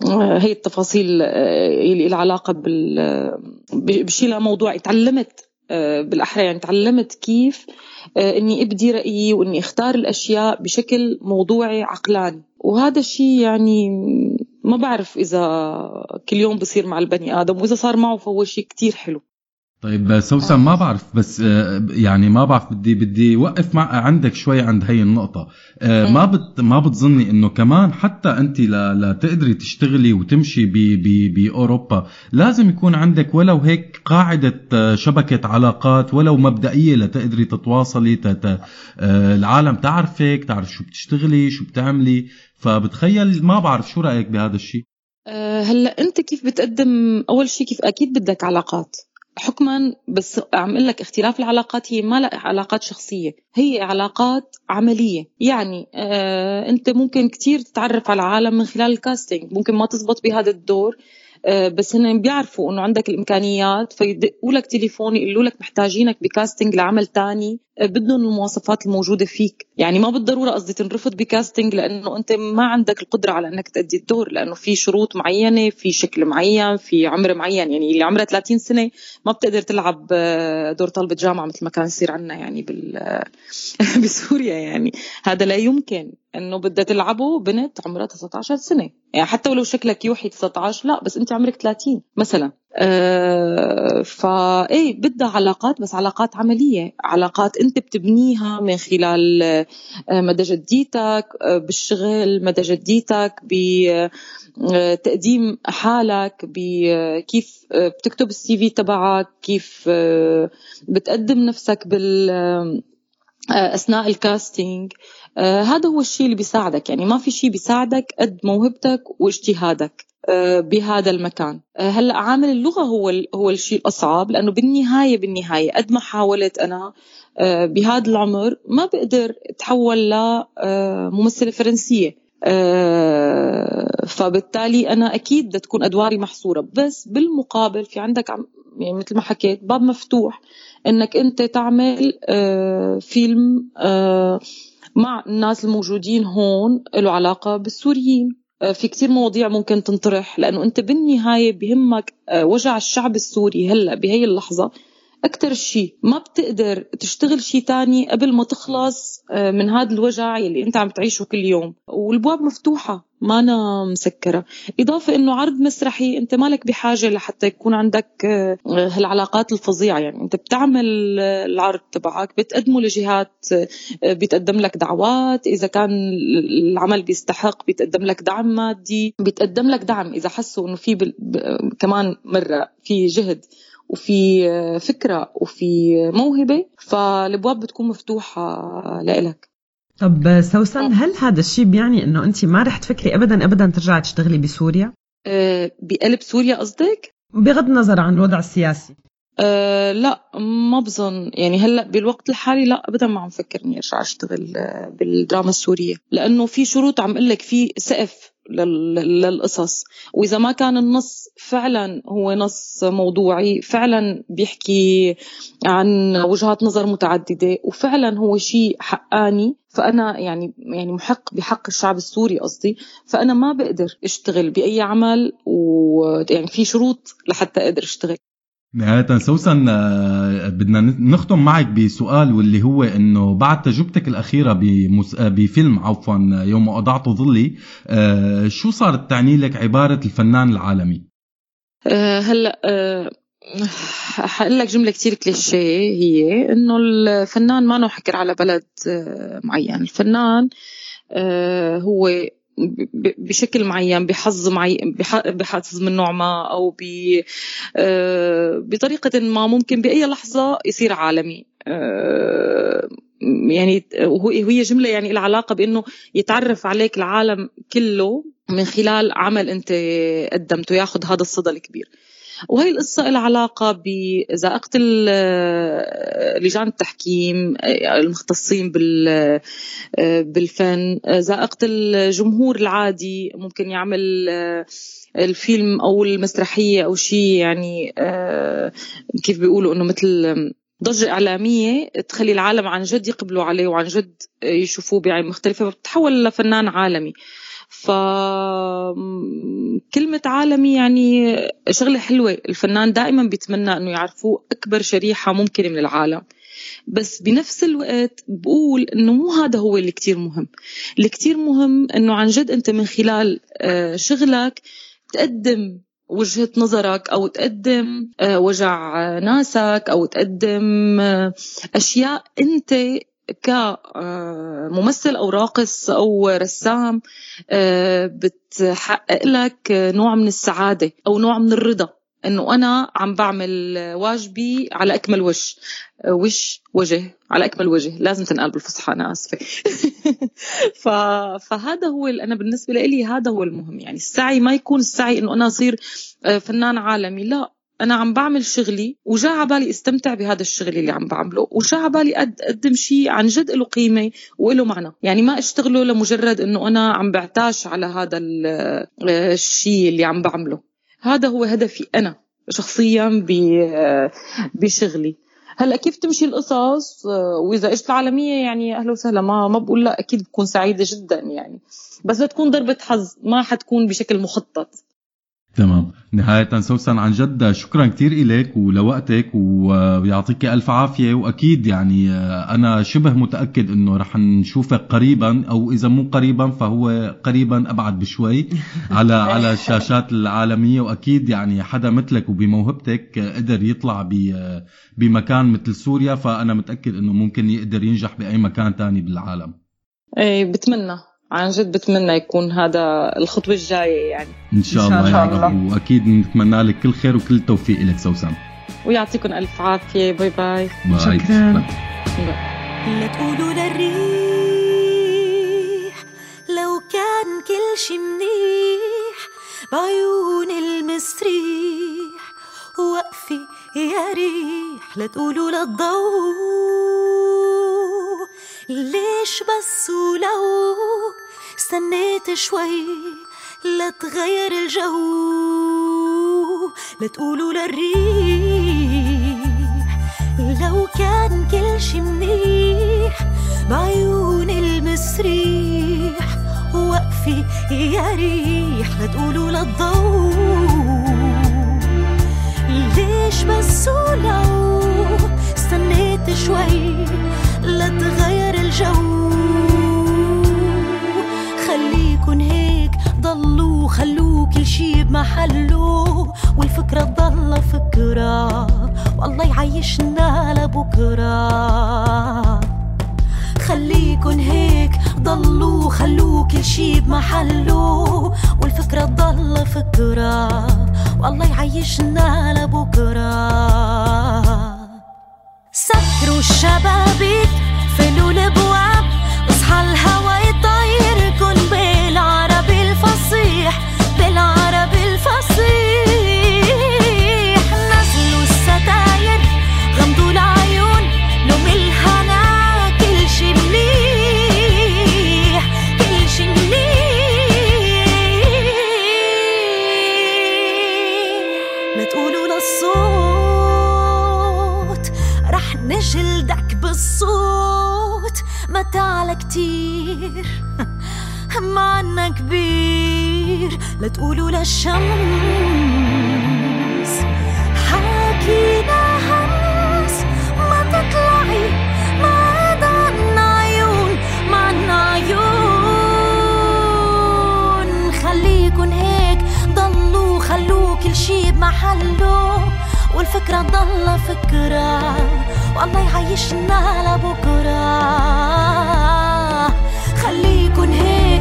آه، هي التفاصيل آه، اللي لها علاقة بال آه، بشيء موضوعي. تعلمت آه، بالأحرى يعني تعلمت كيف آه، إني أبدي رأيي وإني أختار الأشياء بشكل موضوعي عقلاني. وهذا الشيء يعني ما بعرف إذا كل يوم بصير مع البني آدم وإذا صار معه فهو شيء كتير حلو. طيب سوسن ما بعرف بس آه، يعني ما بعرف بدي بدي وقف مع عندك شوي عند هي النقطة. آه، ما بت ما بتظني إنه كمان حتى أنت لا لتقدري تشتغلي وتمشي ب ب بأوروبا لازم يكون عندك ولو هيك قاعدة آه، شبكة علاقات ولو مبدئية لتقدري تتواصلي تت... آه، العالم تعرفك تعرف شو بتشتغلي شو بتعملي. فبتخيل ما بعرف شو رأيك بهذا الشيء هلأ أنت كيف بتقدم أول شيء كيف أكيد بدك علاقات؟ حكما بس عم أقول لك اختلاف العلاقات هي ما لها علاقات شخصية هي علاقات عملية. يعني آه أنت ممكن كتير تتعرف على العالم من خلال الكاستنج ممكن ما تزبط بهذا الدور آه، بس هن بيعرفوا إنه عندك الإمكانيات فيدقوا لك تليفون يقولوا لك محتاجينك بكاستنج لعمل تاني. بدهم المواصفات الموجودة فيك. يعني ما بالضرورة قصدي تنرفض بكاستنج لأنه أنت ما عندك القدرة على إنك تأدي الدور لأنه في شروط معينة في شكل معين في عمر معين. يعني اللي عمرها 30 سنة ما بتقدر تلعب آه، دور طالبة جامعة مثل ما كان يصير عنا يعني بال بسوريا يعني. هذا لا يمكن. إنه بدها تلعبه بنت عمرها 19 سنة. يعني حتى ولو شكلك يوحي 19 لا بس أنت عمرك 30 مثلا. آه فا إيه بدها علاقات بس علاقات عملية. علاقات أنت بتبنيها من خلال آه مدى جديتك آه بالشغل مدى جديتك بتقديم حالك بكيف بتكتب السي في تبعك كيف بتقدم نفسك بال أثناء الكاستنج آه هذا هو الشيء اللي بيساعدك. يعني ما في شيء بيساعدك قد موهبتك واجتهادك. بهذا المكان. آه هلأ عامل اللغة هو هو الشيء الأصعب لأنه بالنهايه بالنهاية قد ما حاولت أنا آه، بهذا العمر ما بقدر أتحول لممثله فرنسية. آه، فبالتالي أنا أكيد بدها تكون أدواري محصورة. بس بالمقابل في عندك يعني مثل ما حكيت باب مفتوح إنك أنت تعمل فيلم مع الناس الموجودين هون له علاقة بالسوريين. آه، في كتير مواضيع ممكن تنطرح لأنه أنت بالنهاية بهمك آه، وجع الشعب السوري هلأ بهي اللحظة. أكتر شيء ما بتقدر تشتغل شيء تاني قبل ما تخلص آه، من هذا الوجع اللي أنت عم تعيشه كل يوم. والبواب مفتوحة ما أنا مسكرة. إضافة أنه عرض مسرحي أنت مالك بحاجة لحتى يكون عندك آه، هالعلاقات الفظيعة. يعني أنت بتعمل العرض تبعك بتقدمه لجهات آه، بيتقدم لك دعوات. إذا كان العمل بيستحق بيتقدم لك دعم مادي. بيتقدم لك دعم إذا حسوا أنه في كمان مرة في جهد. وفي فكرة وفي موهبة فالأبواب بتكون مفتوحة لإلك. طب سوسن هل هذا الشيء بيعني إنه انت ما رح تفكري ابدا ابدا ترجعي تشتغلي بسوريا؟ أه بقلب سوريا قصدك؟ بغض النظر عن الوضع السياسي. أه لا ما بظن. يعني هلأ بالوقت الحالي لا ابدا ما عم فكر إني أرجع أشتغل بالدراما السورية. لأنه في شروط عم أقول لك في سقف للقصص. وإذا ما كان النص فعلا هو نص موضوعي فعلا بيحكي عن وجهات نظر متعددة وفعلا هو شيء حقاني. فأنا يعني يعني محق بحق الشعب السوري قصدي. فأنا ما بقدر أشتغل بأي عمل ويعني في شروط لحتى أقدر أشتغل. نهاية سوسن آه، بدنا نختم معك بسؤال واللي هو إنه بعد تجربتك الأخيرة بمس... آه، بفيلم عفوا يوم اضعت ظلي آه، شو صارت تعني لك عبارة الفنان العالمي؟ هلأ حقول لك جملة كثير كليشيه هي إنه الفنان ما حكر على بلد معين، الفنان هو بشكل معين بحظ معين بحظ من نوع ما أو آه، بطريقة ما ممكن بأي لحظة يصير عالمي. آه، يعني وهي جملة يعني لها علاقة بإنه يتعرف عليك العالم كله من خلال عمل أنت قدمته ياخذ هذا الصدى الكبير. وهي القصة لها علاقة بزائقة لجان التحكيم المختصين بالفن زائقة الجمهور العادي ممكن يعمل الفيلم أو المسرحية أو شيء يعني كيف بيقولوا إنه مثل ضجة إعلامية تخلي العالم عن جد يقبلوا عليه وعن جد يشوفوه بعين مختلفة فبتحول لفنان عالمي. فكلمة عالمي يعني شغلة حلوة. الفنان دائما بيتمنى أنه يعرفوه أكبر شريحة ممكنة من العالم. بس بنفس الوقت بقول إنه مو هذا هو اللي كتير مهم. اللي كتير مهم إنه عن جد أنت من خلال آه، شغلك تقدم وجهة نظرك أو تقدم آه، وجع ناسك أو تقدم آه، أشياء أنت كممثل أو راقص أو رسام آه، بتحقق لك نوع من السعادة أو نوع من الرضا. إنه أنا عم بعمل واجبي على أكمل وجه. وش وجه؟ على أكمل وجه. لازم تنقال بالفصحى أنا آسفة. فهذا هو أنا بالنسبة لي هذا هو المهم. يعني السعي ما يكون السعي إنه أنا أصير آه، فنان عالمي. لا. أنا عم بعمل شغلي وجا على بالي استمتع بهذا الشغل اللي عم بعمله وجا على بالي أقدم شيء عن جد له قيمة وله معنى. يعني ما أشتغله لمجرد إنه أنا عم بعتاش على هذا الشيء اللي عم بعمله. هذا هو هدفي أنا شخصيا بشغلي. هلأ كيف تمشي القصص؟ وإذا إجت العالمية يعني أهلا وسهلا ما ما بقول لا أكيد بكون سعيدة جدا يعني. بس تكون ضربة حظ ما حتكون بشكل مخطط. تمام. نهاية سوسن عن جد شكرا كثير إليك ولوقتك ويعطيك ألف عافية. وأكيد يعني أنا شبه متأكد أنه رح نشوفك قريبا أو إذا مو قريبا فهو قريبا أبعد بشوي على على الشاشات العالمية. وأكيد يعني حدا مثلك وبموهبتك قدر يطلع بمكان مثل سوريا. فأنا متأكد أنه ممكن يقدر ينجح بأي مكان تاني بالعالم. إيه بتمنى. عن جد بتمنى يكون هذا الخطوة الجاية يعني. إن شاء الله, إن شاء الله. وأكيد نتمنى لك كل خير وكل توفيق لك سوسن ويعطيكم ألف عافية. باي باي, باي. شكرا. لا تقولوا للريح لو كان كل شي منيح بعيون المسريح. وقفي يا ريح لا تقولوا للضوء ليش بس ولو استنيت شوي لا تغير الجو. لا تقولوا للريح لو كان كل شي منيح بعيون المسريح. وقفي يا ريح لا تقولوا للضوء ليش بس ولو استنيت شوي لا تغير الجو. خليكن هيك ضلوا خلوا كل شي بمحله والفكرة تضل فكرة. والله يعيشنا لبكرة. خليكن هيك ضلوا خلوا كل شي بمحله والفكرة تضل فكرة. والله يعيشنا لبكرة. سكروا الشبابيك فلوا الأبواب اصحى الهوا كتير. معنا كبير. لا تقولوا للشمس حاكينا همس ما تطلعي. ما عنا عيون. ما عنا عيون. خليكن هيك. ضلوا خلوا كل شي بمحله. والفكرة ضل فكرة. والله يعيشنا لبكرة. خليكن هيك.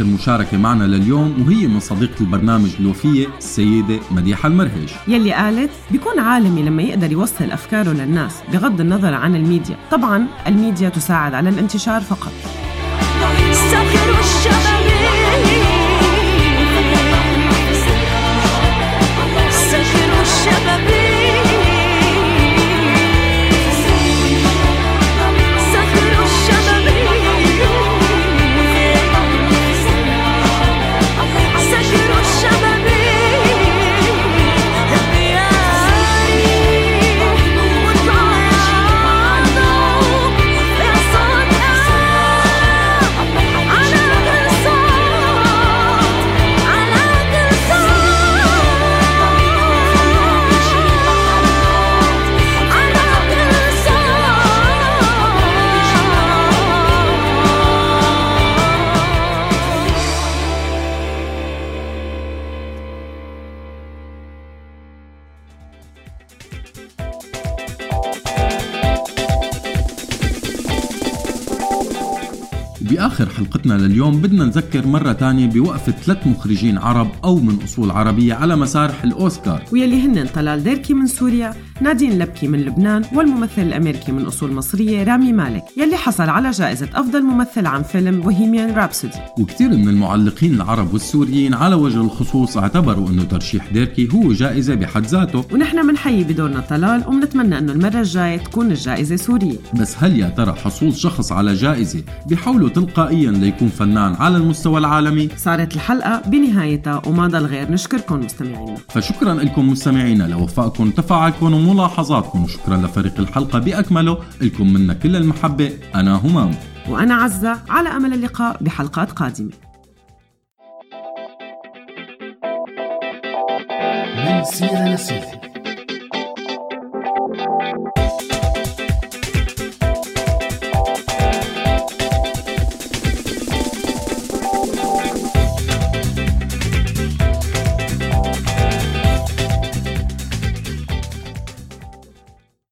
آخر مشاركة معنا لليوم وهي من صديقة البرنامج الوفية السيدة مديحة المرهش يلي قالت بيكون عالمي لما يقدر يوصل أفكاره للناس بغض النظر عن الميديا. طبعا الميديا تساعد على الانتشار فقط. حلقتنا لليوم. بدنا نذكر مرة تانية بوقفة ثلاث مخرجين عرب أو من أصول عربية على مسارح الأوسكار ويلي هن طلال ديركي من سوريا نادين لبكي من لبنان والممثل الأمريكي من أصول مصرية رامي مالك يلي حصل على جائزة أفضل ممثل عن فيلم بوهيميان رابسودي. وكثير من المعلقين العرب والسوريين على وجه الخصوص اعتبروا أنه ترشيح ديركي هو جائزة بحد ذاته. ونحن منحيي بدورنا طلال ومنتمنى أنه المرة الجاية تكون الجائزة سورية. بس هل يا ترى حصول شخص على جائزة بحوله تلقائيا ليكون فنان على المستوى العالمي؟ صارت الحلقة بنهايتها وما ضل غير نشكركم مستمعينا. فشكرا لكم مستمعينا لوفائكم تفاعلكم وملاحظاتكم. وشكرا لفريق الحلقة بأكمله لكم منا كل المحبة. أنا همام. وأنا عزة على أمل اللقاء بحلقات قادمة. من سيرة لسيرة